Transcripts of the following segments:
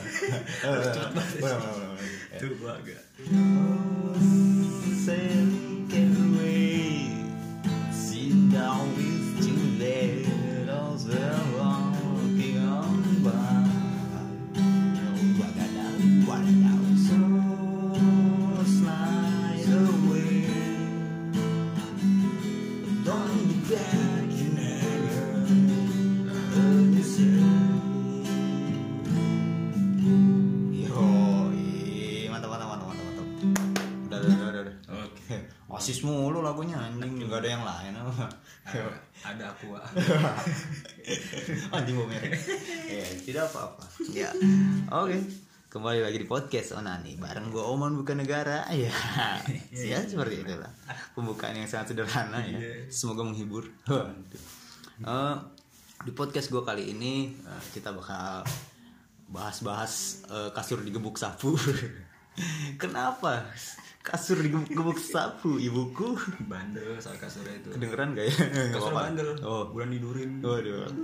Boleh, boleh, boleh. Tuh gua Osis mulu lagunya anjing, nggak ada yang lain apa. Ada, ada aku ah. anjing mau merek. Ya, tidak apa-apa. Ya. Oke. Kembali lagi di podcast Onani bareng gue Oman bukan negara ya. ya seperti itulah. Pembukaan yang sangat sederhana ya. Semoga menghibur. Eh, di podcast gue kali ini eh, kita bakal bahas-bahas eh, kasur digebuk sapu. Kenapa? Kasur digebuk sapu, ibuku. Bandel soal kasurnya itu. Kedengeran gak ya? Kasur bandel. Oh, bulan tidurin. Waduh.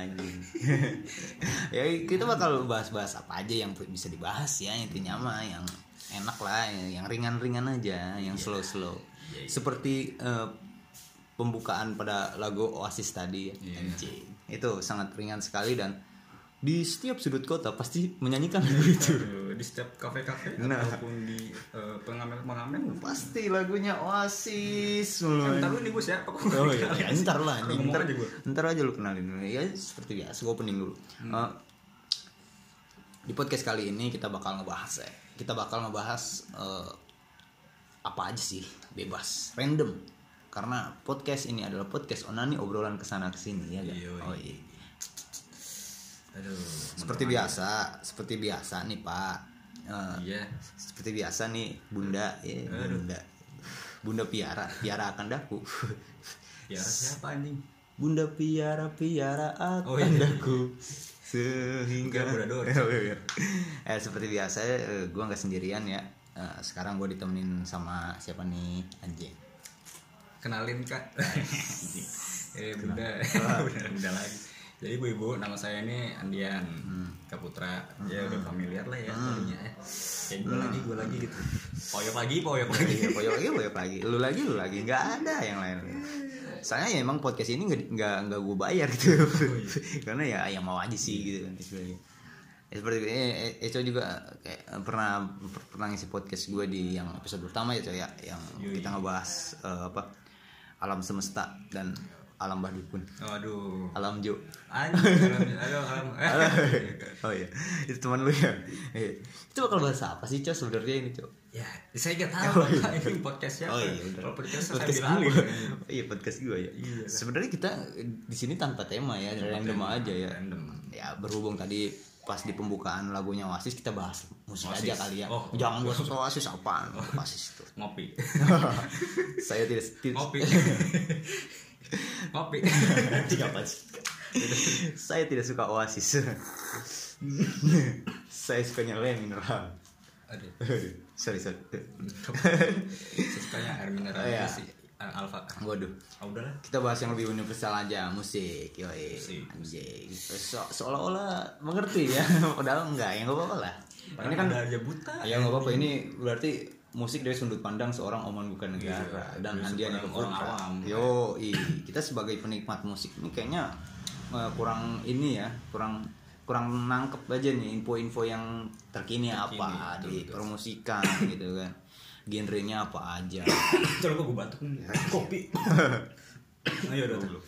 Anjing. ya kita bakal bahas-bahas apa aja yang bisa dibahas ya intinya mah yang enak lah, yang ringan-ringan aja, yang slow-slow. Seperti eh, pembukaan pada lagu Oasis tadi. Anjing. Itu sangat ringan sekali dan di setiap sudut kota pasti menyanyikan lagu itu. Aduh, di setiap kafe-kafe Nah. ataupun di eh, pengamen-pengamen Pasti lagunya Oasis. Eh, Ntar lu nih gue siapa kok Oh iya, ya, ntar lah ntar, aja gua. ntar aja lu kenalin. Ya seperti biasa, gue opening dulu. Eh, di podcast kali ini kita bakal ngebahas ya. Kita bakal ngebahas eh, apa aja sih, bebas, random. Karena podcast ini adalah podcast onani obrolan ke sana ke sini ya kan? Iya, Oh iya. Aduh. Seperti biasa, seperti biasa nih Pak. Eh, Iya. seperti biasa nih Bunda, ya, Bunda. Bunda piara, piara akan daku. Ya siapa anjing? Bunda piara piara akan Oh, iya. daku sehingga Enggak, Bunda Dor. Oh, iya. eh seperti biasa eh, gue nggak sendirian ya Eh, sekarang gue ditemenin sama siapa nih anjing Kenalin kak. eh bunda. bunda, bunda lagi. Jadi bu ibu nama saya ini Andian Kaputra. Ya udah familiar lah ya storynya ya. Kayak gue lagi gue lagi gitu. Poyok lagi poyok lagi. Iya, poyok lagi poyok lagi. Lu lagi lu lagi. Nggak ada yang lain. Soalnya ya emang podcast ini nggak nggak nggak gue bayar gitu. Karena ya yang mau aja sih gitu. Kan istilahnya Ya, seperti eh, eh, Eco juga kayak eh, pernah pernah ngisi podcast gue di yang episode pertama ya coy ya. Yang kita ngebahas eh, apa alam semesta dan alam badukun Aduh. alam Anjing. Aduh, aduh. oh iya itu teman lu ya Iya. itu bakal bahas apa sih cok sebenarnya ini cok Ya, saya nggak tahu Pak, ini podcast siapa. Oh iya, udah. Kalau podcast saya podcast bilang gue. iya podcast gue ya. Iya. Sebenarnya kita di sini tanpa tema ya, random aja ya. Random. Ya berhubung tadi pas di pembukaan lagunya Oasis kita bahas musik Oasis. aja kali ya. Oh. Jangan bahas Oasis apaan? Oasis itu. Ngopi. Saya tidak Ngopi. Apa sih? Saya tidak suka Oasis. Saya sukanya Le mineral. Aduh. sorry sorry. Saya sukanya air mineral Iya. si Alfa. Waduh. Ah, udahlah. kita bahas yang lebih universal aja musik yoi Musik. anjing so, seolah-olah mengerti ya padahal enggak ya nggak apa-apa lah ini kan ada aja buta. ya nggak apa-apa ini berarti musik dari sudut pandang seorang oman bukan negara Iya, dan dari Andian seorang yang orang awam. yo kita sebagai penikmat musik ini kayaknya eh, kurang ini ya kurang kurang nangkep aja nih info-info yang terkini, apa betul, di betul. promosikan gitu kan genrenya apa aja Coba gue batuk nih. Kopi. Ayo udah dulu.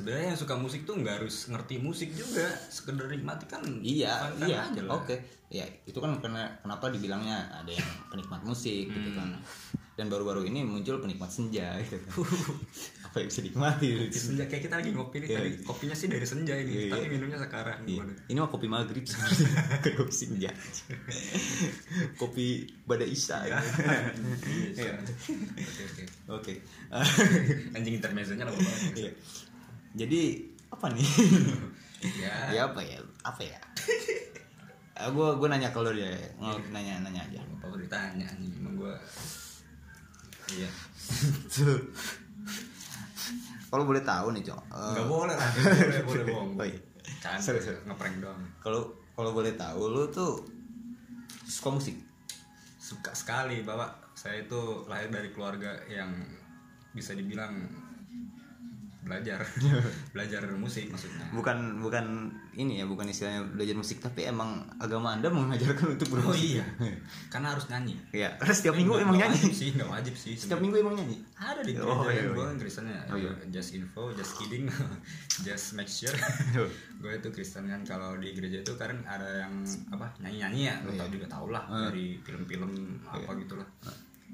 Sebenarnya yang suka musik tuh nggak harus ngerti musik juga, sekedar nikmati kan. Iya, iya. aja lah. Oke. Ya, itu kan karena kenapa dibilangnya ada yang penikmat musik gitu kan. Hmm. dan baru-baru ini muncul penikmat senja gitu kan. apa yang bisa dinikmati gitu. senja kayak kita lagi ngopi nih Iya. tadi kopinya sih dari senja ini Iya, tapi iya. minumnya sekarang Iya. Waduh. Ini mah kopi maghrib kopi senja. kopi pada Isa. Iya, Iya. oke oke Oke. anjing intermezzonya lama banget Iya. Jadi apa nih? ya ya apa ya? Apa ya? gue gue nanya kalau dia Nge- nanya nanya aja. apa udah ditanya anjing emang gua iya kalau boleh tahu nih cok. eh, nggak boleh lah boleh boleh bohong Oh, iya. Sorry. ngeprank doang Kalau kalau boleh tahu lu tuh suka musik. suka sekali bapak saya itu lahir dari keluarga yang bisa dibilang belajar belajar musik maksudnya Bukan bukan ini ya, bukan istilahnya belajar musik tapi emang agama Anda mengajarkan untuk oh bermusik. iya karena harus nyanyi Iya, karena setiap minggu Nggak- emang nyanyi. wajib sih nggak wajib sih Setiap minggu emang nyanyi. ada di Oh, gereja iya, gue iya. kan Kristennya Oh, iya. just info just kidding just make sure gue itu Kristen kan kalau di gereja itu kan ada yang apa nyanyi nyanyi ya lo Iya. tau juga tau lah dari film-film apa gitu lah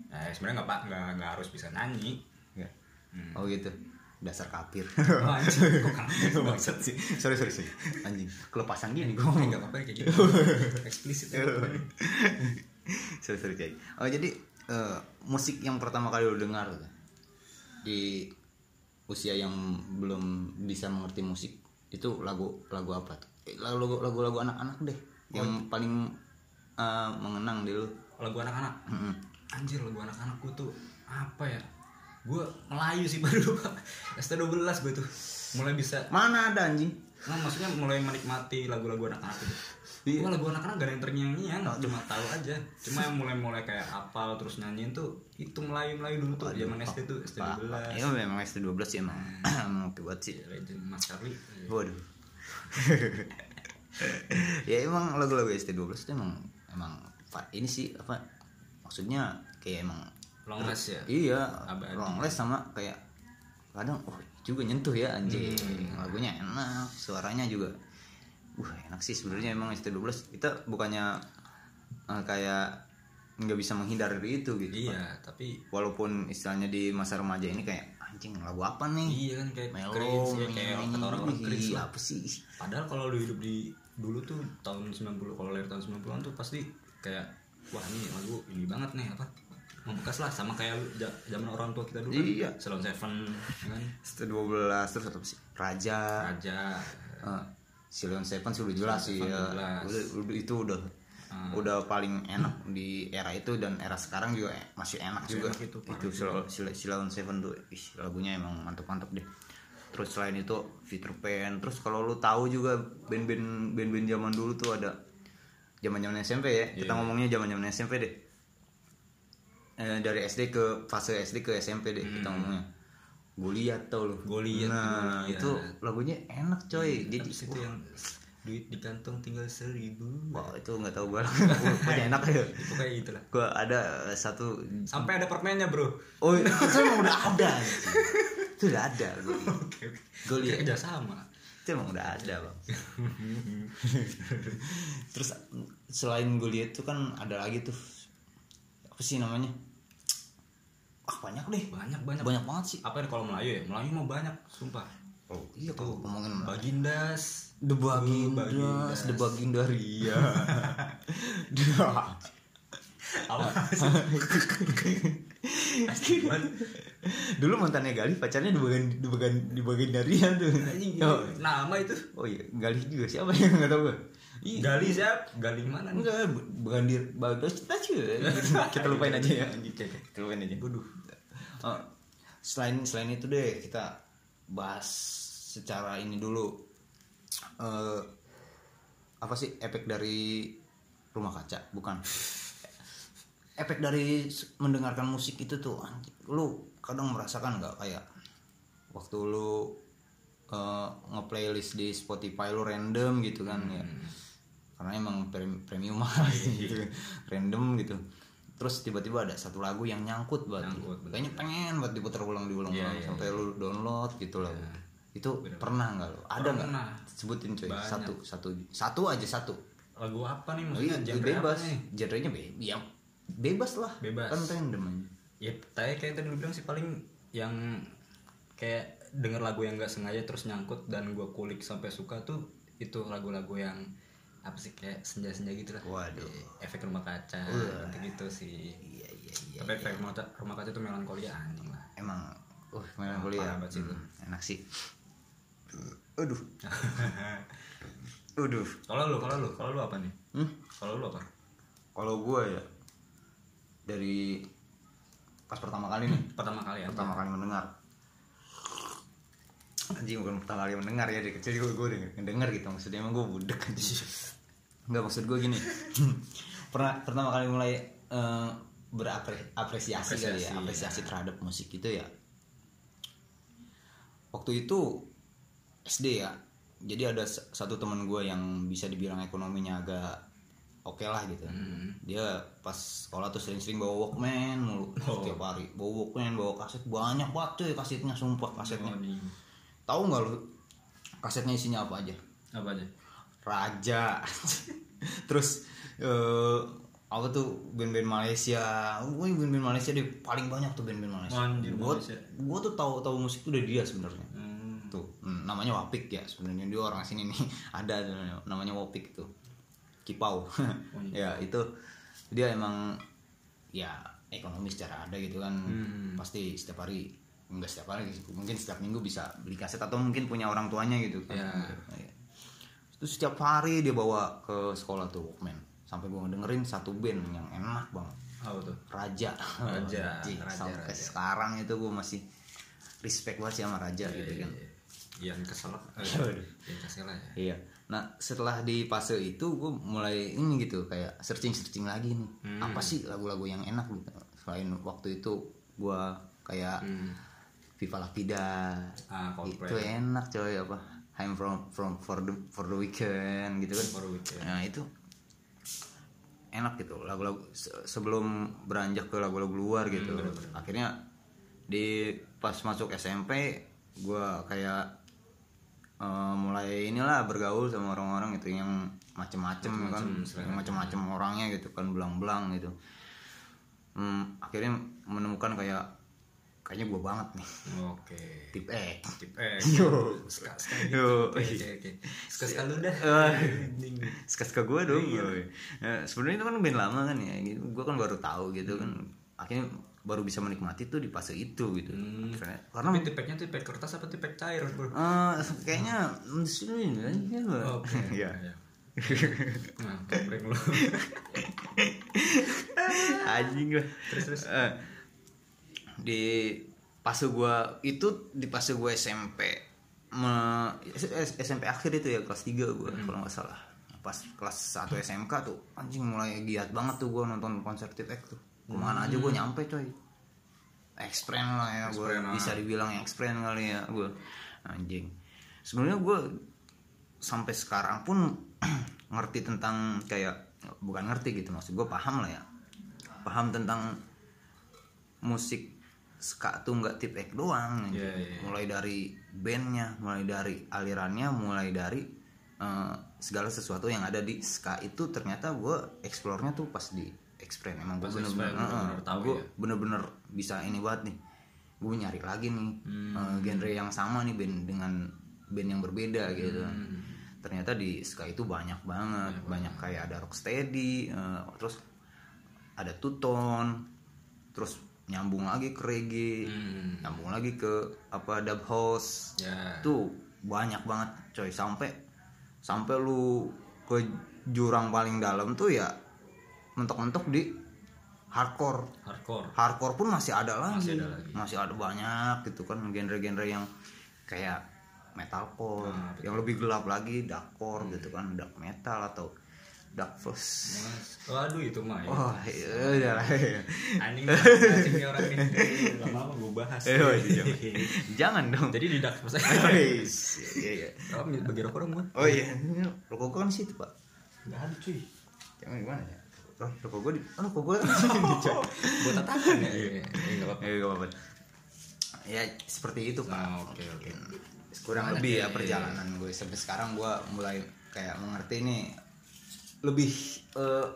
nah, sebenarnya nggak pak nggak nggak harus bisa nyanyi Ya. Hmm. Oh gitu. Dasar kafir. Oh, anjing, kok Bangsat sih. Sorry sorry sorry. Anjing. Kelepasan gini gue ngomong. nggak apa-apa kayak gitu eksplisit ya. sorry sorry kayak. Oh jadi eh, musik yang pertama kali lu dengar di usia yang belum bisa mengerti musik itu lagu lagu apa tuh? Eh, Lagu lagu lagu anak-anak deh. Yang paling eh, mengenang di lu. lagu anak-anak anjir lagu anak-anakku tuh apa ya gue Melayu sih baru ST12 gue tuh mulai bisa Mana ada anjing? Nah, maksudnya mulai menikmati lagu-lagu anak-anak itu. Iya. Gua lagu anak-anak gak ada yang terngiang-ngiang, cuma tahu aja. Cuma yang mulai-mulai kayak apal terus nyanyiin tuh itu Melayu-Melayu dulu tuh zaman SD tuh Pak, SD12. Itu memang SD12 sih emang. emang oke banget sih. Legend Mas Charlie. Waduh. ya emang lagu-lagu ST12 itu emang emang ini sih apa maksudnya kayak emang Long last ya. iya Abadi. longless sama kayak kadang oh juga nyentuh ya anjing Hmm. lagunya enak suaranya juga wah enak sih sebenarnya emang ST12 kita bukannya eh, kayak nggak bisa menghindar dari itu gitu Iya, tapi walaupun istilahnya di masa remaja ini kayak anjing lagu apa nih iya kan kayak melo cringe ya kayak kata orang-orang cringe ini, lah. apa sih Padahal kalau lu hidup di dulu tuh tahun 90 kalau lahir tahun 90-an tuh pasti kayak wah ini lagu ini banget nih apa membekas lah sama kayak zaman orang tua kita dulu Iya. kan Salon Seven ya kan? ST12 terus apa sih Raja. Raja. Uh, Silon Seven sih udah jelas sih ya. itu udah Ah. udah paling enak di era itu dan era sekarang juga e- masih enak Masih juga. enak itu, itu Sil- Sil- Silon Seven tuh ih, lagunya emang mantep-mantep deh. Terus selain itu Peter Pan terus kalau lu tahu juga band-band band-band zaman dulu tuh ada zaman-zaman SMP ya. Kita Iya. ngomongnya zaman-zaman SMP deh Eh, dari SD ke fase SD ke SMP deh kita ngomongnya. Goliat tau lu. Goliat, nah Goliat. itu lagunya enak coy. Jadi Habis itu yang duit di kantong tinggal seribu. Wah itu nggak tahu gue pokoknya enak ya itu kayak gitu lah gue ada eh, satu sampai ada permennya bro. Oh itu emang udah ada. Itu udah ada gue lihat kayak kerja sama. Itu emang udah ada bang terus selain gue lihat tuh kan ada lagi tuh apa sih namanya? Ah banyak deh. Banyak banyak. Banyak banget sih. Apa ya kalau Melayu ya? Melayu mah banyak sumpah. Oh iya kalau ngomongin Bagindas. The Bagindas, Bagindas. The Baginda Ria. apa? Dulu mantannya Galih pacarnya di bagian di bagian di bagian Ria tuh. Oh, nama itu. Oh iya, Galih juga. Siapa yang nggak tahu gue. Iya. Gali siap Gali mana nih? Enggak, bukan di bagus kita Kita lupain aja ya. Kita lupain aja. Waduh. Oh, selain selain itu deh kita bahas secara ini dulu. Eh apa sih efek dari rumah kaca? Bukan. Efek dari mendengarkan musik itu tuh lu kadang merasakan nggak kayak waktu lu eh, nge-playlist di Spotify lu random gitu kan ya karena emang prem- premium mah gitu random gitu. Terus tiba-tiba ada satu lagu yang nyangkut banget Nyangkut, bener. kayaknya pengen buat diputar ulang diulang Iya, ulang iya, sampai lu download gitu loh. Itu Bener. pernah nggak lo ada nggak? Sebutin coy Banyak. satu satu satu aja satu. Lagu apa nih? Oh maksudnya iya, genre bebas. apa nih? Genrenya be ya bebas lah. Bebas. kan random aja. Ya tapi kayak tadi lu bilang sih paling yang kayak denger lagu yang nggak sengaja terus nyangkut dan gue kulik sampai suka tuh itu lagu-lagu yang apa sih kayak senja-senja gitu lah. Waduh. Efek rumah kaca Wah. gitu gitu sih. Iya iya iya tapi efek rumah kaca, rumah kaca itu melankolia anjing lah. Emang uh melankoli parah banget sih. Hmm, enak sih. Aduh. Aduh. Kalau lu kalau lu kalau lu apa nih? Hmm? kalau lu apa? Kalau gue ya dari pas pertama kali nih. Pertama kali ya? Pertama kali mendengar anjing bukan pertama kali mendengar ya dari kecil gue gue denger, ngedenger gitu maksudnya emang gue budek anjing. Nggak maksud gue gini. Pernah pertama kali mulai eh, berapresiasi kali ya Apresiasi, apresiasi terhadap musik itu ya. Waktu itu SD ya. Jadi ada satu teman gue yang bisa dibilang ekonominya agak oke lah gitu. Hmm. dia pas sekolah tuh sering-sering bawa walkman mulu Oh. setiap hari. Bawa walkman bawa kaset banyak banget cuy kasetnya sumpah kasetnya. Oh, tahu nggak lu kasetnya isinya apa aja? Apa aja? Raja. Terus eh apa tuh band-band Malaysia. Gue band-band Malaysia deh paling banyak tuh band-band Malaysia. Anjir, gue gue tuh tahu tahu musik tuh dari dia sebenarnya. Hmm. tuh hmm, namanya Wapik ya sebenarnya. Dia orang sini nih ada namanya- namanya Wapik tuh. Kipau ya itu dia emang ya ekonomi secara ada gitu kan. Hmm. pasti setiap hari enggak setiap hari mungkin setiap minggu bisa beli kaset atau mungkin punya orang tuanya gitu kan Ya. Ya. Terus setiap hari dia bawa ke sekolah tuh Walkman sampai gue ngedengerin satu band yang enak banget apa tuh Raja Raja, Raja, sampai Raja. sekarang itu gue masih respect banget sih sama Raja gitu kan yang kesel eh, Waduh. yang kesel ya Iya. Nah setelah di fase itu gue mulai ini gitu kayak searching searching lagi nih. Hmm. Apa sih lagu-lagu yang enak gitu. Selain waktu itu gue kayak hmm. Viva La Vida. ah Coldplay Itu enak coy apa. I'm from from for the for the weekend gitu kan. For the Weekend. Nah itu enak gitu lagu-lagu se- sebelum beranjak ke lagu-lagu luar gitu. Hmm, bener-bener. Akhirnya di pas masuk SMP gue kayak eh, mulai inilah bergaul sama orang-orang itu yang macem-macem ya kan macem-macem orangnya gitu kan belang-belang gitu Hmm, akhirnya menemukan kayak kayaknya gue banget nih. Oke. Tip E tip eh Yo. ska ska Yo. oke ska ska lu dah. Eh. suka-suka gue dong Ya, sebenarnya itu kan band lama kan ya. Gitu. gue kan baru tahu gitu kan. Akhirnya baru bisa menikmati tuh di fase itu gitu. Hmm. karena karena tapi tipeknya tipek kertas apa tipek cair bro? Eh, kayaknya di sini ya oke Iya. nah anjing lah terus terus. Eh, di fase gua itu di fase gua SMP me- SMP akhir itu ya kelas 3 gua kalau nggak salah. Pas kelas 1 SMK tuh anjing mulai giat banget tuh gua nonton konser T-Pex tuh. Ke mana aja gua nyampe coy. Ekspren lah ya gua Ekspren, ah. bisa dibilang ekspren kali ya gua. Anjing. Sebenarnya gua sampai sekarang pun ngerti tentang kayak bukan ngerti gitu maksud gue paham lah ya. Paham tentang musik ska tuh nggak tip ek doang Iya, iya, iya. mulai dari bandnya mulai dari alirannya mulai dari eh, segala sesuatu yang ada di ska itu ternyata gue explore-nya tuh pas di Express emang gue bener-bener bener-bener tahu gue ya. bener-bener bisa ini banget nih gue nyari lagi nih Hmm. eh, genre yang sama nih band dengan band yang berbeda gitu Hmm. ternyata di ska itu banyak banget banyak kayak ada rocksteady eh, terus ada tuton terus nyambung lagi ke reggae Hmm. nyambung lagi ke apa dub house. Ya. Tuh banyak banget coy. Sampai sampai lu ke jurang paling dalam tuh ya mentok-mentok di hardcore. Hardcore. Hardcore pun masih ada lagi. Masih ada lagi. masih ada banyak gitu kan genre-genre yang kayak metalcore Nah, yang lebih gelap lagi darkcore gitu kan dark metal atau Mas, waduh itu mah ya. wah iya udah lah Anjing nih orang nih. Lama-lama gue bahas. Eh, oh, iya, jangan dong Jadi di dark first. Wis, iya iya Oh, bagi rokok dong gua. oh iya ini rokok kan situ pak Enggak ada cuy. jangan gimana ya oh, rokok gua di oh, rokok gua di sini coy Buat tatakan ya. Iya, enggak apa-apa. Eh, gak apa-apa. Ya seperti itu pak. Oke, oke. Kurang lebih ya, ya perjalanan gue sampai sekarang gue mulai kayak mengerti nih lebih eh,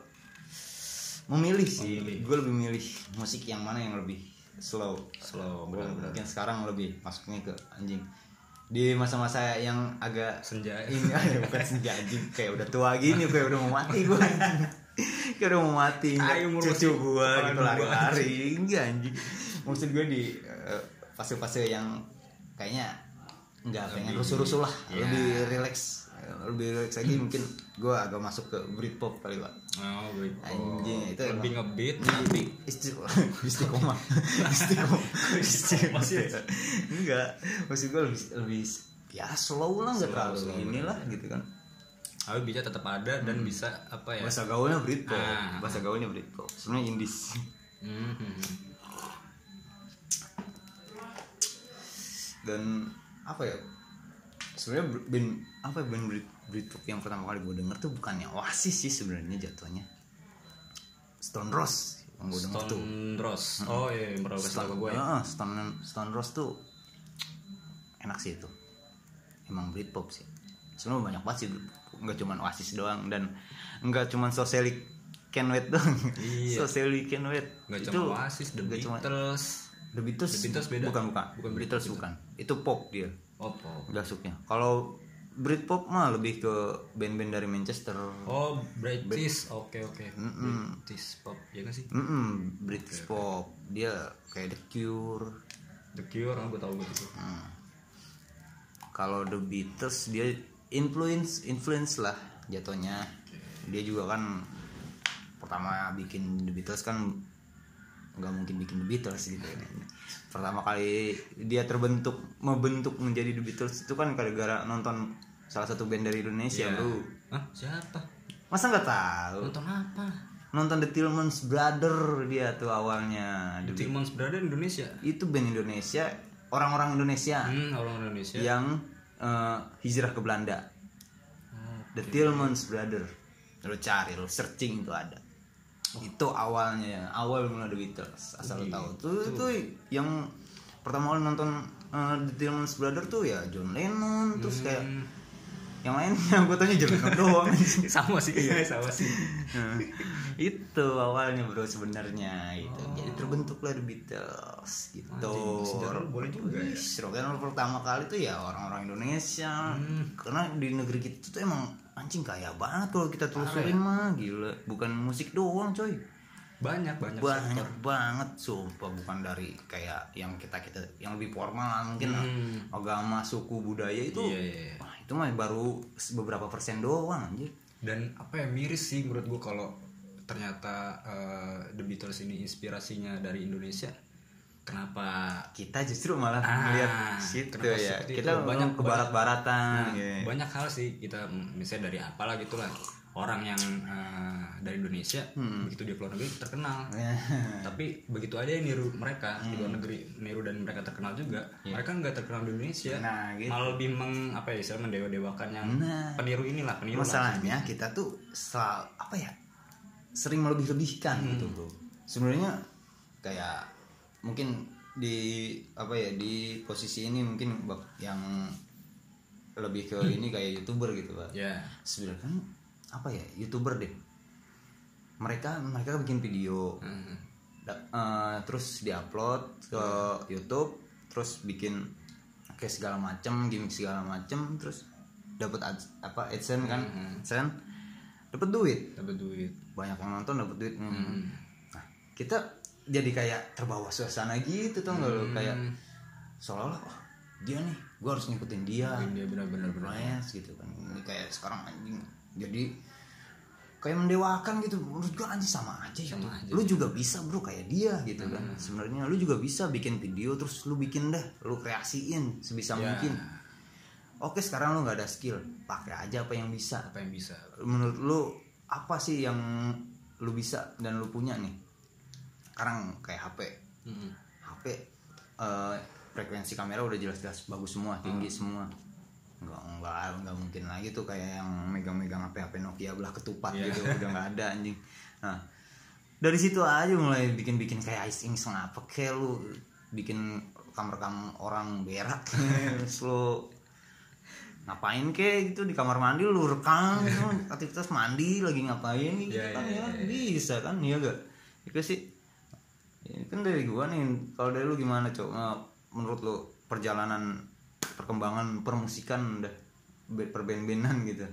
memilih sih. Memilih. gue lebih milih musik yang mana yang lebih slow slow. Gua benar-benar mungkin sekarang lebih masuknya ke anjing. Di masa-masa yang agak senja. ini aja bukan senja anjing. Kayak udah tua gini kayak udah mau mati gue kayak udah mau mati Ayo, cucu gue gitu lari-lari. Enggak anjing. Maksud gue di eh, fase-fase yang kayaknya enggak pengen rusuh-rusuh lah ya. lebih relax lebih relax lagi mungkin gue agak masuk ke Britpop kali pak. Oh Britpop. Anjing, itu lebih ngebeat tapi istiqomah. Istiqomah. Istiqomah. Enggak maksud gue lebih lebih ya slow lah nggak terlalu inilah gitu kan. Tapi bisa tetap ada dan bisa apa ya? Bahasa gaulnya Britpop. Ah. bahasa gaulnya Britpop. Sebenarnya Indies. Mhm. dan apa ya sebenarnya band apa ya band Brit Britpop yang pertama kali gue denger tuh bukannya Oasis sih sebenarnya jatuhnya. Stone Rose yang gue denger tuh. Stone Rose. Oh iya yang pernah ke gue ya. Heeh, Stone Stone Rose tuh enak sih itu. Emang Britpop sih. Sebenarnya banyak banget sih nggak cuma Oasis doang dan nggak cuma Socialic Can Wait doang. Iya. Socialic Can Wait nggak itu cuma Oasis The Beatles. The Beatles The Beatles beda? bukan bukan. Bukan Beatles. bukan. Itu pop dia pop masuknya kalau Britpop mah lebih ke band-band dari Manchester. Oh British. Oke oke. British pop ya kan sih? Mm-mm, British pop. Dia kayak The Cure. The Cure oh, gue tau gue itu Hmm. kalau The Beatles dia influence influence lah jatuhnya. Dia juga kan pertama bikin The Beatles kan nggak mungkin bikin The Beatles gitu pertama kali dia terbentuk membentuk menjadi The Beatles itu kan gara-gara nonton salah satu band dari Indonesia Iya. bro. Hah? Siapa? Masa nggak tahu? Nonton apa? Nonton The Tillmans Brother dia tuh awalnya. The Beatles. Tillmans di Indonesia? Itu band Indonesia orang-orang Indonesia. Hmm orang Indonesia. Yang eh, hijrah ke Belanda. Oh, The Tillmans Brother. Lo cari lo searching itu ada itu awalnya awal mulai The Beatles asal lo tahu. Tuh tuh yang pertama kali nonton eh, The Tillmans Brother tuh ya John Lennon terus kayak yang lain yang gue tanya John Lennon doang. Sama sih. Iya. Sama sih. Nah, itu awalnya bro sebenarnya itu jadi terbentuklah The Beatles gitu. Anjing, boleh juga ya. Rock and roll pertama kali tuh ya orang-orang Indonesia. Hmm. karena di negeri kita tuh emang anjing kaya banget kalau kita telusurin ya? mah gila. Bukan musik doang coy. Banyak banyak banyak banget sumpah. Bukan dari kayak yang kita kita yang lebih formal mungkin Hmm. agama suku budaya itu Iya, iya, iya. wah, itu mah baru beberapa persen doang anjir dan apa ya miris sih menurut gua kalau ternyata eh, The Beatles ini inspirasinya dari Indonesia kenapa kita justru malah Ah, melihat situ ya kita banyak ke barat-baratan Nah, gitu. banyak hal sih kita misalnya dari apalah gitulah orang yang eh, dari Indonesia Hmm. begitu dia keluar negeri terkenal Ya. tapi begitu aja yang niru mereka di luar negeri niru dan mereka terkenal juga mereka nggak terkenal di Indonesia. Nah, gitu. malah lebih meng apa ya istilah mendewa-dewakan yang Nah. peniru inilah peniru lah. masalahnya kita tuh sel- apa ya sering melebih-lebihkan gitu bro sebenarnya kayak mungkin di apa ya di posisi ini mungkin yang lebih ke ini kayak youtuber gitu pak. Ya. Sebenarnya kan apa ya youtuber deh. Mereka mereka bikin video. Hmm. Da- eh, terus diupload ke YouTube terus bikin kayak segala macem gimmick segala macem terus dapat ads- apa adsense kan? Adsense. Dapat duit. Dapat duit. Banyak yang nonton dapat duit. Hmm. nah kita jadi kayak terbawa suasana gitu tuh nggak lo kayak seolah-olah oh, dia nih gue harus ngikutin dia. Dia benar-benar benar Yes, gitu kan. Ini kayak sekarang anjing jadi kayak mendewakan gitu. Menurut gua anjing sama aja gitu. Sama aja. lu juga bisa bro kayak dia gitu kan. Sebenarnya lu juga bisa bikin video terus lu bikin dah lu kreasiin sebisa Ya. mungkin. Oke sekarang lu nggak ada skill pakai aja apa yang bisa. Apa yang bisa. Menurut lu apa sih yang lu bisa dan lu punya nih sekarang kayak HP Mm-mm. HP eh, frekuensi kamera udah jelas-jelas bagus semua tinggi semua nggak nggak nggak mungkin lagi tuh kayak yang megang-megang HP HP Nokia belah ketupat Iya. gitu udah nggak ada anjing nah dari situ aja mulai bikin-bikin kayak iseng apa kayak lu bikin rekam-rekam orang berak terus lu ngapain kek gitu di kamar mandi lu rekam gitu, aktivitas mandi lagi ngapain gitu Iya, kan iya, ya iya. bisa kan iya gak itu sih ini kan dari gua nih kalau dari lu gimana cok? Menurut lu perjalanan perkembangan permusikan udah be- perband-bandan gitu?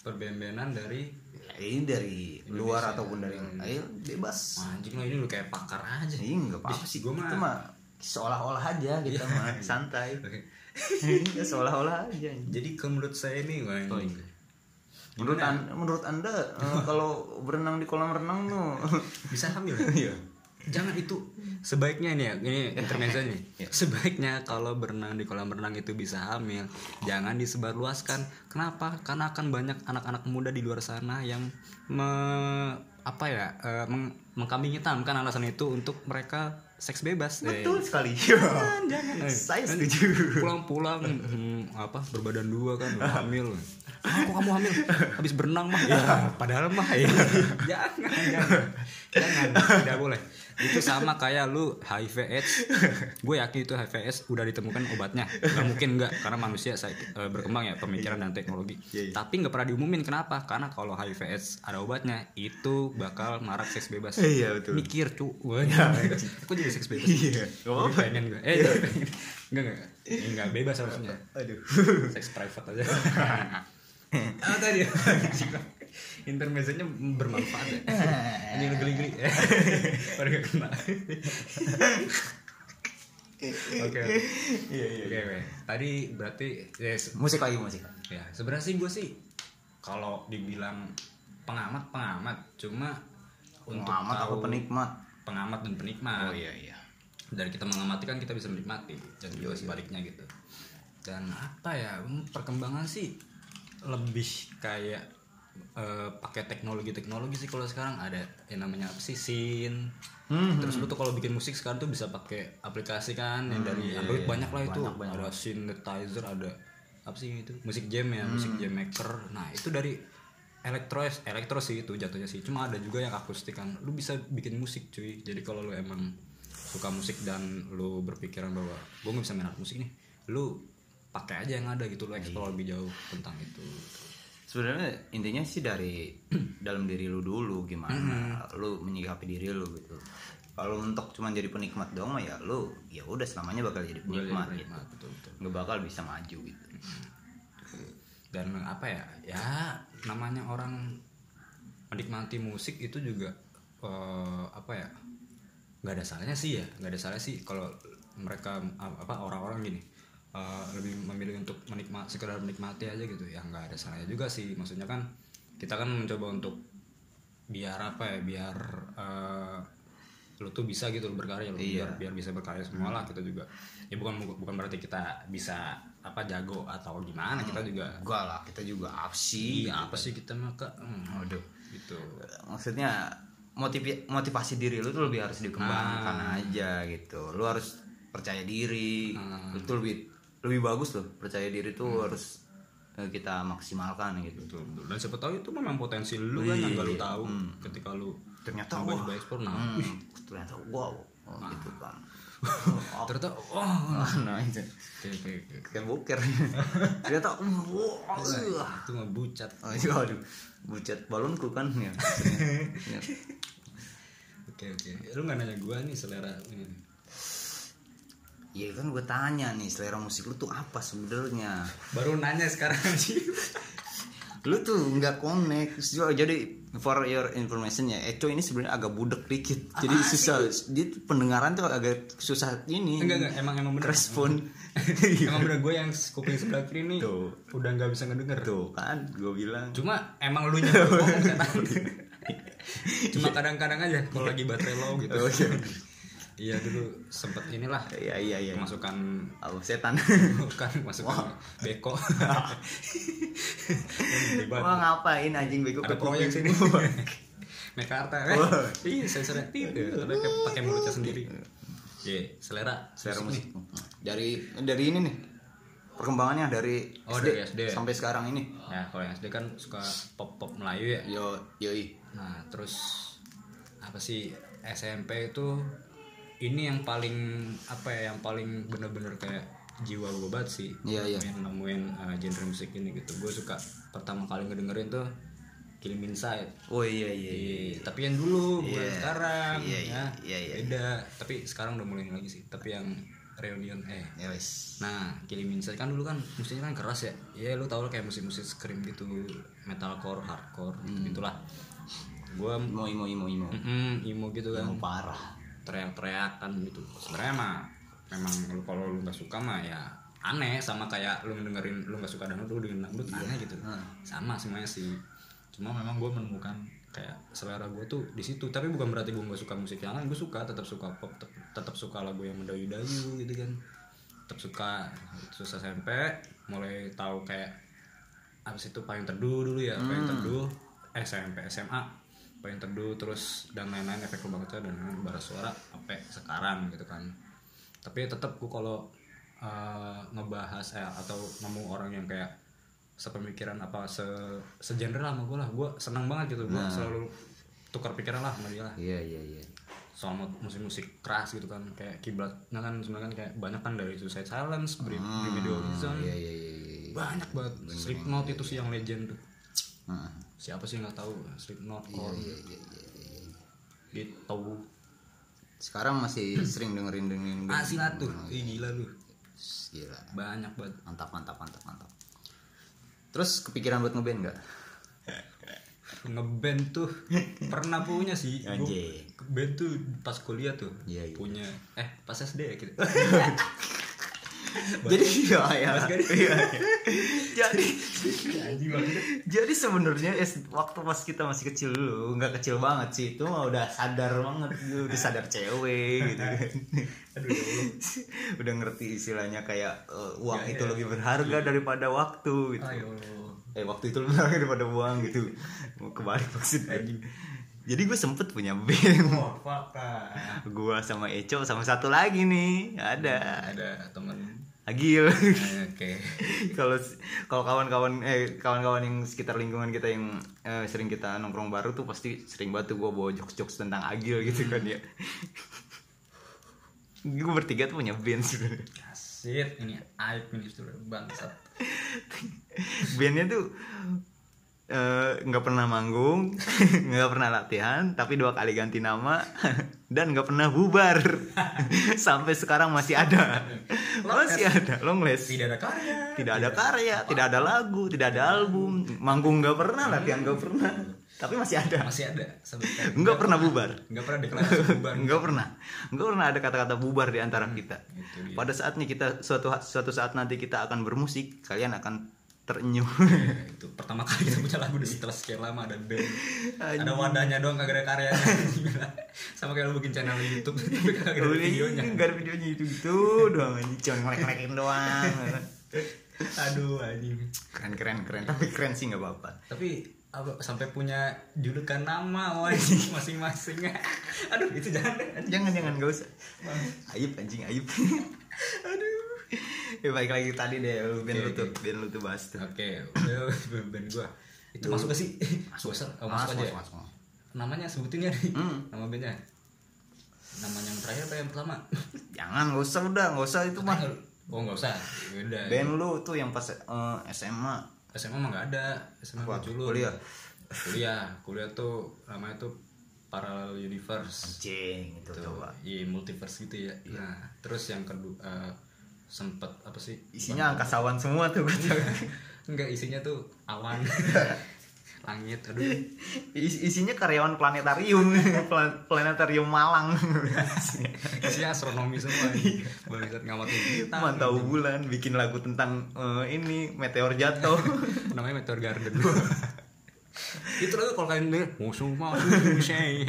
Perband-bandan dari? Ya, ini dari luar ataupun dari ayo bebas. Anjing lo ini lu kayak pakar aja. Ini nggak apa-apa Ih, sih. gua mah- mah seolah-olah aja kita Iya. mah. Santai. Ya, seolah-olah aja jadi kalau menurut saya nih wah, Oh, iya. menurut anda, menurut anda eh, kalau berenang di kolam renang tuh bisa hamil? Iya jangan itu. Sebaiknya nih ya ini intermezzo nih. Sebaiknya kalau berenang di kolam renang itu bisa hamil jangan disebarluaskan. Kenapa? Karena akan banyak anak-anak muda di luar sana yang me- apa ya eh, meng- mengkambing hitamkan alasan itu untuk mereka seks bebas. Eh, betul sekali. Jangan jangan. Saya setuju. pulang-pulang hmm, apa berbadan dua kan hamil. Ah, kok kamu hamil? Habis berenang mah. Ya padahal mah ya jangan jangan. Jangan tidak boleh itu sama kayak lu HIV AIDS. Gue yakin itu HIV AIDS udah ditemukan obatnya. Nggak mungkin nggak karena manusia saya eh, berkembang ya pemikiran dan teknologi. Iya, iya. tapi nggak pernah diumumin. Kenapa? Karena kalau HIV AIDS ada obatnya itu bakal marak seks bebas. Iya, betul. mikir cu. Wah, aku jadi seks bebas? Iya. Nggak apa-apa. Pengen gue eh enggak enggak enggak bebas harusnya. Aduh. Seks private aja. Ah tadi intermezzonya bermanfaat ya. Ini lu geli-geli baru gak kena. Oke oke. Iya iya oke oke. Tadi berarti ya, se- musik lagi musik. Ya sebenarnya sih gue sih kalau dibilang pengamat pengamat. Cuma untuk aku tahu penikmat? pengamat dan penikmat. Oh iya iya. Dari kita mengamati kan kita bisa menikmati dan juga sebaliknya gitu. Dan apa ya hmm, perkembangan sih lebih kayak eh, pakai teknologi teknologi sih kalau sekarang. Ada yang namanya apa sih Hmm, terus lu tuh kalau bikin musik sekarang tuh bisa pakai aplikasi kan yang dari Android banyak lah itu. Banyak, banyak. ada synthesizer ada apa sih itu? Musik jam ya musik jam maker. Nah itu dari elektro elektro sih itu jatuhnya sih. Cuma ada juga yang akustik kan. Lu bisa bikin musik cuy. Jadi kalau lu emang suka musik dan lu berpikiran bahwa gue nggak bisa main alat musik nih lu pakai aja yang ada gitu lu explore lebih jauh tentang itu sebenarnya intinya sih dari dalam diri lu dulu gimana lu menyikapi diri lu gitu. Kalau untuk cuma jadi penikmat doang mah ya lu ya udah selamanya bakal jadi penikmat gitu. Penikmat, betul betul. Nggak bakal bisa maju gitu. Dan apa ya ya namanya orang menikmati musik itu juga eh, apa ya nggak ada salahnya sih ya nggak ada salahnya sih kalau mereka apa orang-orang gini eh, lebih memilih untuk menikmati sekedar menikmati aja gitu. Ya nggak ada salahnya juga sih. Maksudnya kan kita kan mencoba untuk biar apa ya biar eh, lu tuh bisa gitu lu berkarya lu Iya. biar biar bisa berkarya semua lah kita juga. Ya bukan bukan berarti kita bisa apa jago atau gimana kita juga enggak lah kita juga apa sih? Iya apa sih kita mah kak? Hmm, Waduh. gitu. Maksudnya motivi- motivasi diri lu tuh lebih harus dikembangkan Ah. aja gitu. Lu harus percaya diri. Ah. itu lebih lebih bagus loh percaya diri tuh harus eh, kita maksimalkan gitu. Betul betul. Dan siapa tahu itu memang potensi lu kan yang gak lu tahu. Ketika lu ternyata wah. coba ekspor nah. Hmm, ternyata wow. Oh, gitu kan ternyata wah. Nah itu kayak boker ternyata wow itu mah bucat. Oh, iya, aduh bucat balonku kan ya. Ya. oke oke. Lu nggak nanya gua nih selera ini Ya kan gue tanya nih selera musik lu tuh apa sebenarnya? baru nanya sekarang sih Lu tuh nggak connect. Jadi for your information ya, Eco ini sebenarnya agak budek dikit. Jadi susah. Dia tuh pendengaran tuh agak susah ini. enggak enggak emang emang bener Respon. emang bener gue yang kuping sebelah kiri nih Tuh. udah nggak bisa ngedenger tuh kan gue bilang. cuma emang lu tahu cuma kadang-kadang aja kalau lagi baterai low gitu Oh, iya. dulu sempet inilah Iya iya iya. kemasukan Oh, setan. bukan masukan beko Wah ngapain anjing ada ke proyek sini. Mekarta. Wah. iya sensornya tidak tapi kayak pakai mulutnya sendiri Iya, selera selera musik musik. Dari dari ini nih. Perkembangannya dari Oh, dari SD. sampai sekarang ini. ya kalau yang SD kan suka pop pop Melayu ya Yo yoi. Nah, terus apa sih SMP itu ini yang paling apa ya yang paling bener-bener kayak jiwa gue banget sih. Iya, iya. nemuin, nemuin uh, genre musik ini gitu. Gue suka pertama kali ngedengerin tuh Killing Inside. Oh iya iya iya Iya, tapi yang dulu bukan Iya. sekarang Iya, iya, ya. iya, iya. beda. Tapi sekarang udah mulai lagi sih. Tapi yang reunion eh. Ya nah Killing Inside kan dulu kan musiknya kan keras ya. Ya lu tau lah kayak musik-musik scream gitu metalcore hardcore Hmm. gitu gitulah gue imo imo imo imo. Mm, emo gitu kan. Imo parah teriak-teriakan gitu. Sebenarnya mah memang lu kalau lu nggak suka mah ya aneh sama kayak lu dengerin lu nggak suka dangdut lu dengerin dangdut aneh gitu. Sama semuanya sih. Cuma memang gue menemukan kayak selera gue tuh di situ. Tapi bukan berarti gue nggak suka musik yang lain gue suka tetap suka pop tetap, suka lagu yang mendayu-dayu gitu kan. Tetap suka terus SMP mulai tahu kayak sih itu payung teduh dulu ya payung teduh SMP SMA payung teduh terus dan lain-lain efek lubang kaca dan lain-lain bara suara sampai sekarang gitu kan. Tapi tetap gue kalau eh, ngebahas eh, atau nemu orang yang kayak sepemikiran apa se segenre lah sama gue lah gue senang banget gitu. Gue selalu tukar pikiran lah sama dia lah. Iya iya iya. Soal mu- musik-musik keras gitu kan kayak kiblatnya kan sebenarnya kan kayak banyak kan dari Suicide Silence, Brim, Brim Horizon, iya iya iya iya banyak banget. Slipknot itu sih yang legend. tuh. Heeh. Siapa sih nggak tahu Slipknot, Korn, iya iya iya iya gitu. sekarang masih sering dengerin dengerin Asli lah tuh, Ih, gila lu, gila banyak banget. mantap mantap mantap mantap terus kepikiran buat ngeband nggak Ngeband tuh pernah punya sih. Band tuh pas kuliah tuh Iya, iya. punya, eh pas SD ya gitu. jadi iya ya. Iya, iya. jadi jadi sebenarnya es- waktu pas kita masih kecil dulu nggak kecil banget sih itu mah udah sadar banget gitu, udah sadar cewek gitu kan. Aduh ya udah ngerti istilahnya kayak eh, uang Ya, itu ya. lebih berharga daripada waktu gitu. Ayo. Eh waktu itu lebih berharga daripada uang gitu. Kebalik maksudnya. Jadi gue sempet punya band Oh, gue sama Eco sama satu lagi nih. Ada. Ada temen Agil Oke. kalau kalau kawan-kawan eh kawan-kawan yang sekitar lingkungan kita yang eh, sering kita nongkrong baru tuh pasti sering banget tuh gue bawa jokes-jokes tentang Agil gitu kan ya gue bertiga tuh punya band sebenarnya Asyik, ini aib ini sudah bangsat. bandnya tuh eh, nggak pernah manggung nggak pernah latihan tapi dua kali ganti nama dan nggak pernah bubar. Sampai sekarang masih ada. Masih ada longless Tidak ada karya. tidak ada karya tidak ada lagu tidak ada album. Manggung nggak pernah latihan nggak pernah tapi masih ada. Masih ada nggak pernah bubar. Nggak pernah deklarasi bubar. nggak pernah. Nggak pernah ada kata-kata bubar di antara kita. Itu dia. pada saatnya kita suatu suatu saat nanti kita akan bermusik kalian akan terenyuh itu pertama kali kita punya lagu setelah sekian lama ada band. Anjing. ada wadahnya doang kagak ada karyanya. Sama kayak lu bikin channel YouTube tapi kagak ada videonya. Gak ada videonya itu gitu doang cuma ngelek-ngelekin doang. Aduh anjing. Keren keren keren. Tapi keren sih nggak apa-apa. Tapi apa sampai punya julukan nama wajib masing-masing aduh itu jangan deh, jangan jangan gak usah. Ayub anjing ayub aduh ya baik lagi tadi deh lu band Oke, lu tuh oke. band lu tuh bahas tuh. Oke udah band gua. Itu masuk gak sih? Masuk oh, masuk, aja ya? masuk, masuk. namanya sebutin ya nih? Hmm. nama bandnya? Namanya yang terakhir apa yang pertama? Jangan gak usah udah gak usah itu mah. Oh nggak usah. Udah. Band lu tuh yang pas eh, SMA SMA mah nggak ada. SMA Apa? dulu kuliah? Kuliah. Kuliah tuh namanya tuh Parallel Universe. Anjing itu Tuh, coba. iya multiverse gitu ya. Nah terus yang kedua eh, sempet apa sih? Isinya angkasawan semua tuh gue tahu. enggak isinya tuh awan. Langit aduh. Is- isinya karyawan planetarium Plan- planetarium Malang. Isinya astronomi semua. Bangsat ngamatin bintang mantau bulan bikin lagu tentang eh, ini meteor jatuh. Namanya Meteor Garden. Itu lagu kalau kalian denger musuh shay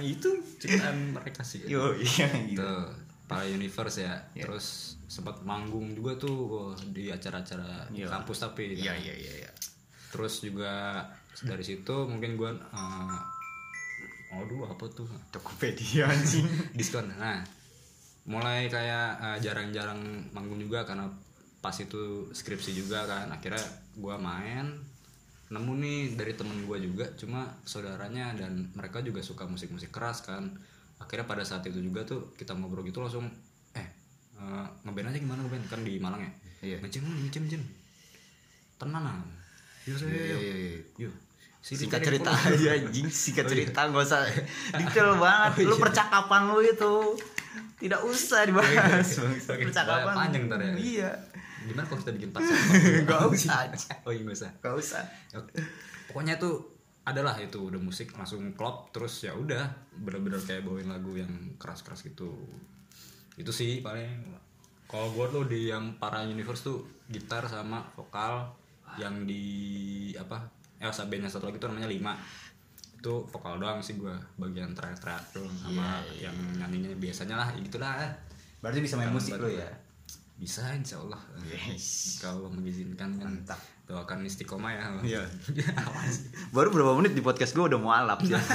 itu. Ciptaan mereka sih. Yo iya gitu. Itu para universe ya. Terus sempat manggung juga tuh di acara-acara Iya. kampus tapi iya iya iya iya. terus juga dari situ mungkin gua uh, aduh apa tuh? Tokopedia anjing. Diskon. Nah mulai kayak uh, jarang-jarang manggung juga karena pas itu skripsi juga kan. Akhirnya gua main nemu nih dari temen gua juga. Cuma saudaranya dan mereka juga suka musik-musik keras kan akhirnya pada saat itu juga tuh kita ngobrol gitu langsung eh eh, ngeband aja gimana ngeband? Kan di Malang ya? Iya. ngejam ngejam ngejam tenan ah yuk Iya, yuk iya, iya. yuk Sini singkat cerita. aja anjing singkat cerita nggak usah detail banget. Lu percakapan lu itu tidak usah dibahas. Oke, percakapan. Panjang ntar ya. iya. Gimana kalau kita bikin pasar Nggak usah. oh iya nggak usah. Nggak usah. Pokoknya itu adalah itu udah musik langsung klop terus ya udah bener-bener kayak bawain lagu yang keras-keras gitu. Itu sih paling. Kalau gue tuh di yang para universe tuh gitar sama vokal yang di apa eh bandnya satu lagi tuh namanya lima. Itu vokal doang sih gue bagian teriak-teriak tuh sama yang nyanyinya biasanya lah gitulah. Berarti bisa main Kangen musik gua. ya? bisa insya Allah. Yes. kalau mengizinkan kan. Mantap. Doakan istiqomah ya Iya. baru berapa menit di podcast gue udah mau alap ya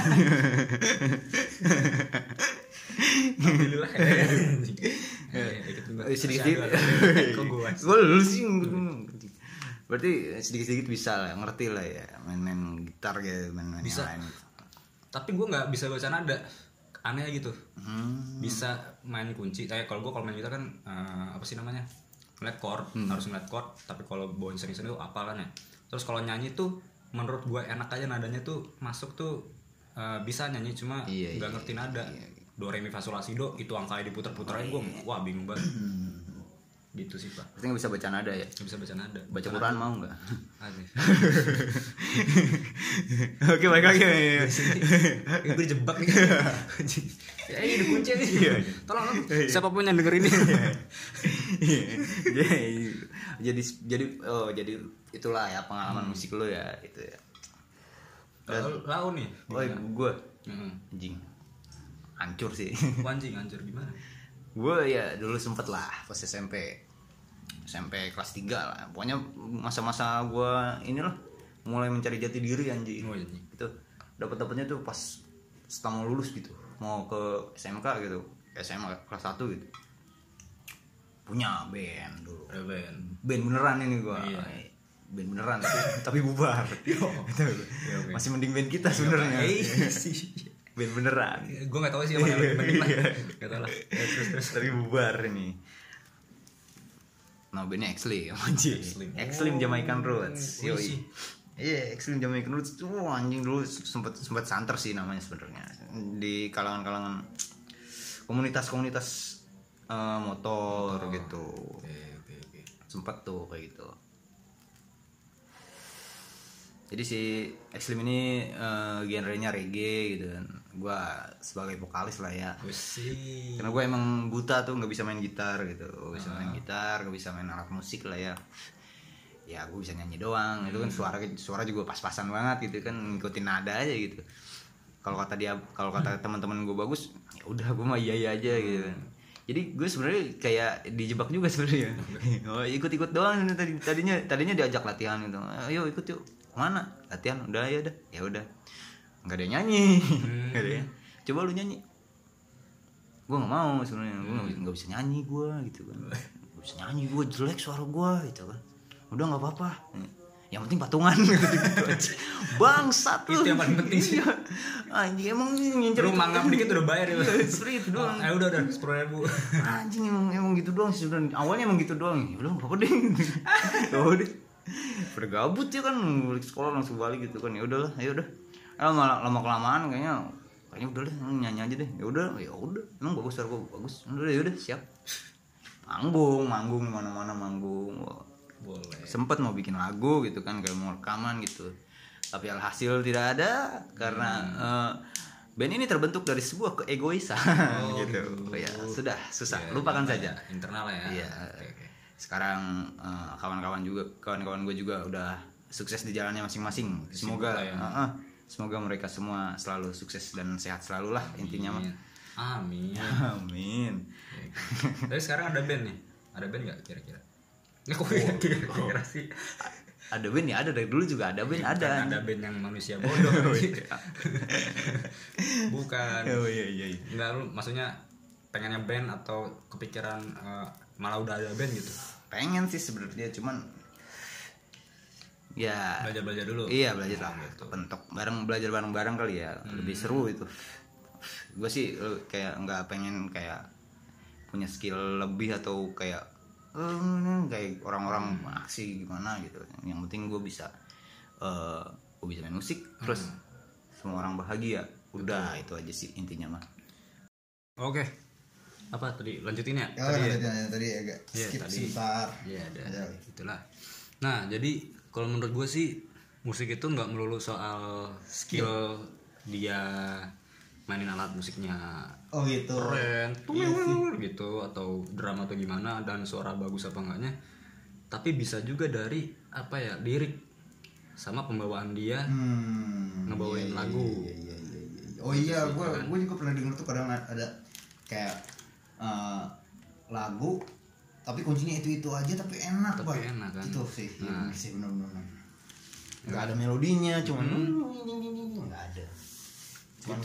Alhamdulillah ya. ikut juga. sedikit Masih sedikit ada. Kok gua? gue lu sih berarti sedikit sedikit bisa lah ngerti lah ya main-main gitar gitu main-main Bisa. yang lain Tapi gue nggak bisa baca nada. Aneh gitu. hmm. Bisa main kunci. Kayak kalau gue kalau main gitar kan eh, apa sih namanya? Ngeliat chord, Hmm. harus ngeliat chord. Tapi kalau bawain sering-sering tuh apal kan ya. Terus kalau nyanyi tuh menurut gue enak aja nadanya tuh masuk tuh eh, bisa nyanyi cuma Iya, nggak iya, ngerti nada. iya. Do re mi fa sol la si do itu angkanya diputer-puter aja gue wah bingung banget. Gitu sih pak. berarti nggak bisa baca nada ya Nggak bisa baca nada. baca Quran mau nggak oke baik lagi Ini gue dijebak nih. ya ini dikunci nih. Tolong tolong. Siapa pun yang denger ini. jadi jadi oh jadi itulah ya pengalaman musik lu ya itu ya Kalau lau nih. oh gue Heeh. anjing hancur sih Anjing anjir gimana? gue ya dulu sempet lah pas SMP SMP kelas 3 lah pokoknya masa-masa gue inilah mulai mencari jati diri anjing Oh, iya. itu dapat dapatnya tuh pas setelah mau lulus gitu mau ke SMK gitu SMA kelas 1 gitu punya band dulu Ada band. band beneran ini gua Iya. band beneran tapi, tapi bubar Gitu. oke. masih mending band kita sebenarnya Eh, sih. band beneran Gue gak tahu sih yang band lah. Gak tau lah. Ya, terus terus. tapi bubar ini nah bandnya Exlim anjing Exlim. Exlim Jamaican Roots Oh, Yoi. sih. Iya, Exlim Jamaican Roots tuh anjing dulu sempet sempet santer sih namanya sebenarnya di kalangan-kalangan komunitas-komunitas eh, motor gitu Oke oke oke. sempet tuh kayak gitu jadi si Exlim ini eh, genrenya reggae gitu kan gua sebagai vokalis lah ya. Wih. karena gue emang buta tuh nggak bisa main gitar gitu. Nggak bisa main gitar nggak bisa main alat musik lah ya. Ya gue bisa nyanyi doang. Itu kan suara suara juga pas-pasan banget gitu kan ngikutin nada aja gitu. Kalau kata dia kalau kata teman-teman gue bagus ya udah gue mah iya iya aja gitu. Kan jadi gue sebenarnya kayak dijebak juga sebenarnya. Oh ikut-ikut doang tadi tadinya tadinya diajak latihan gitu. Ayo ikut yuk. Mana latihan. Udah ya udah. Ya udah nggak ada yang nyanyi. Nggak ada yang coba lu nyanyi. Gue nggak mau sebenarnya. Gue nggak bisa- nyanyi gue gitu kan. Nggak bisa nyanyi gue jelek suara gue gitu kan. Udah nggak apa-apa. Yang penting patungan gitu, gitu aja. Bangsat Itu yang paling penting sih. Iya. anjing emang ngincer Lu mangap dikit udah bayar ya. Seperti itu doang. Eh udah udah. Sepuluh ribu. anjing emang emang gitu doang sih sebenarnya. Awalnya emang gitu doang. Ya udah apa-apa deh. Udah pada gabut ya kan. Balik sekolah langsung balik gitu kan. Ya udahlah ya udah lama lama kelamaan kayaknya kayaknya udah deh nyanyi aja deh. Ya udah ya udah. Emang bagus suara gua bagus. Udah ya udah siap. Manggung manggung mana mana manggung. Wah, Boleh. sempet mau bikin lagu gitu kan kayak mau rekaman gitu. Tapi alhasil tidak ada karena eh, band ini terbentuk dari sebuah keegoisan Oh, gitu. Gitu. ya sudah susah. Ya, lupakan internal saja. ya, Internal ya. Iya. Oke, oke. sekarang eh, kawan-kawan juga kawan-kawan gue juga udah sukses di jalannya masing-masing. Semoga ya. eh, eh, semoga mereka semua selalu sukses dan sehat selalu lah intinya mah Amin. amin Oke. Tapi sekarang ada band nih. Ada band nggak kira-kira? Nggak kok ya kira-kira sih. ada band ya ada dari dulu juga ada band ada Kan ada band yang manusia bodoh. Bukan. oh iya iya iya. Enggak lu maksudnya pengennya band atau kepikiran eh, malah udah ada band gitu. pengen sih sebenarnya cuman ya Belajar-belajar dulu. iya belajar lah gitu. pentok bareng belajar bareng bareng kali ya lebih seru itu gue sih eh, kayak nggak pengen kayak punya skill lebih atau kayak eh, kayak orang-orang aksi gimana gitu yang penting gue bisa eh gue bisa main musik terus semua orang bahagia udah itu aja sih intinya mah oke apa tadi lanjutin ya Ya, Tadi ya? tadi agak Iya, skip tadi. sebentar. Iya ada Ya. itulah. Nah jadi kalau menurut gue sih musik itu nggak melulu soal skill dia mainin alat musiknya. Oh gitu. keren. Tuh gitu. Atau drama atau gimana dan suara bagus apa enggaknya. Tapi bisa juga dari apa ya lirik sama pembawaan dia Hmm. ngebawain lagu. Iya, iya, iya, iya. Oh iya, gue gue juga pernah denger tuh kadang ada kayak eh, lagu tapi kuncinya itu itu aja tapi enak Tapi banget. enak, kan? Itu sih, iya, Nah. sih benar-benar. nggak ada melodinya cuman Hmm. nggak ada cuman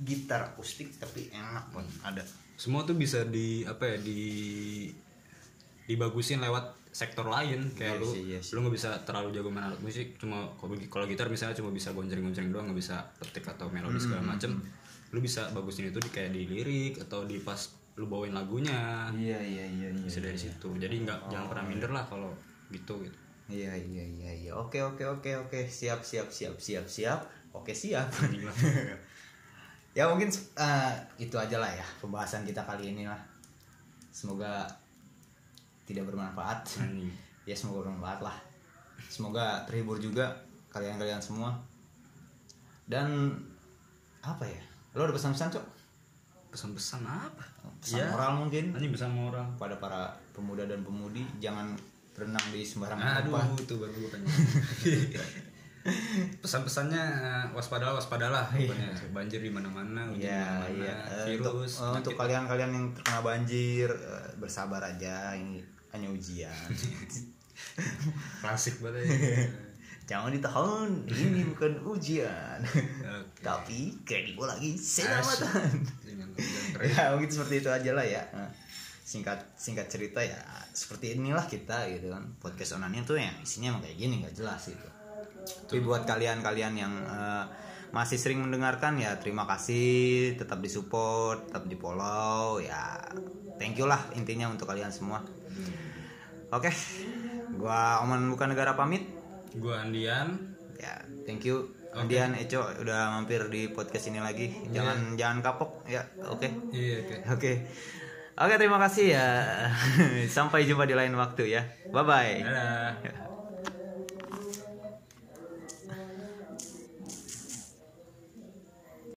gitar akustik tapi enak banget ada semua tuh bisa di apa ya di dibagusin lewat sektor lain kayak Iya lu sih, iya lu nggak bisa terlalu jago main alat musik cuma kalau gitar misalnya cuma bisa gonjreng-gonjreng doang nggak bisa petik atau melodi segala Hmm, macem lu bisa bagusin itu di kayak di lirik atau di pas lu bawain lagunya iya iya iya iya bisa dari situ jadi nggak jangan pernah minder lah kalau gitu gitu Iya iya iya iya. Oke oke oke oke. Siap siap siap siap siap. Oke siap. ya mungkin eh, itu aja lah ya pembahasan kita kali ini lah. Semoga tidak bermanfaat. Ya semoga bermanfaat lah. Semoga terhibur juga kalian-kalian semua. Dan apa ya? Lo ada pesan-pesan cok? pesan-pesan apa Pesan moral mungkin anjing bisa sama orang pada para pemuda dan pemudi jangan berenang di sembarangan aduh tempat. itu baru gue pengen pesan-pesannya eh, waspadalah waspadalah pokoknya banjir di mana-mana hujan di Iya, iya. Eh, virus untuk, eh, untuk kalian-kalian yang terkena banjir, bersabar aja. Ini hanya ujian. klasik banget ya. Jangan ditahan. Ini bukan ujian. Oke. Tapi kredit lagi selamatan. Ya mungkin seperti itu aja lah ya. Eh, Singkat singkat cerita ya seperti inilah kita gitu kan. Podcast onannya tuh yang isinya emang kayak gini nggak jelas itu. Tapi buat kalian-kalian yang eh, masih sering mendengarkan ya terima kasih, tetap disupport, tetap di follow ya. Thank you lah intinya untuk kalian semua. Oke, gua Oman bukan negara pamit. Gue Andian Ya, thank you. Kemudian Eco udah mampir di podcast ini lagi. Jangan jangan kapok ya. Oke. iya oke Oke. Oke, terima kasih ya. Sampai jumpa di lain waktu ya. Bye bye. dadah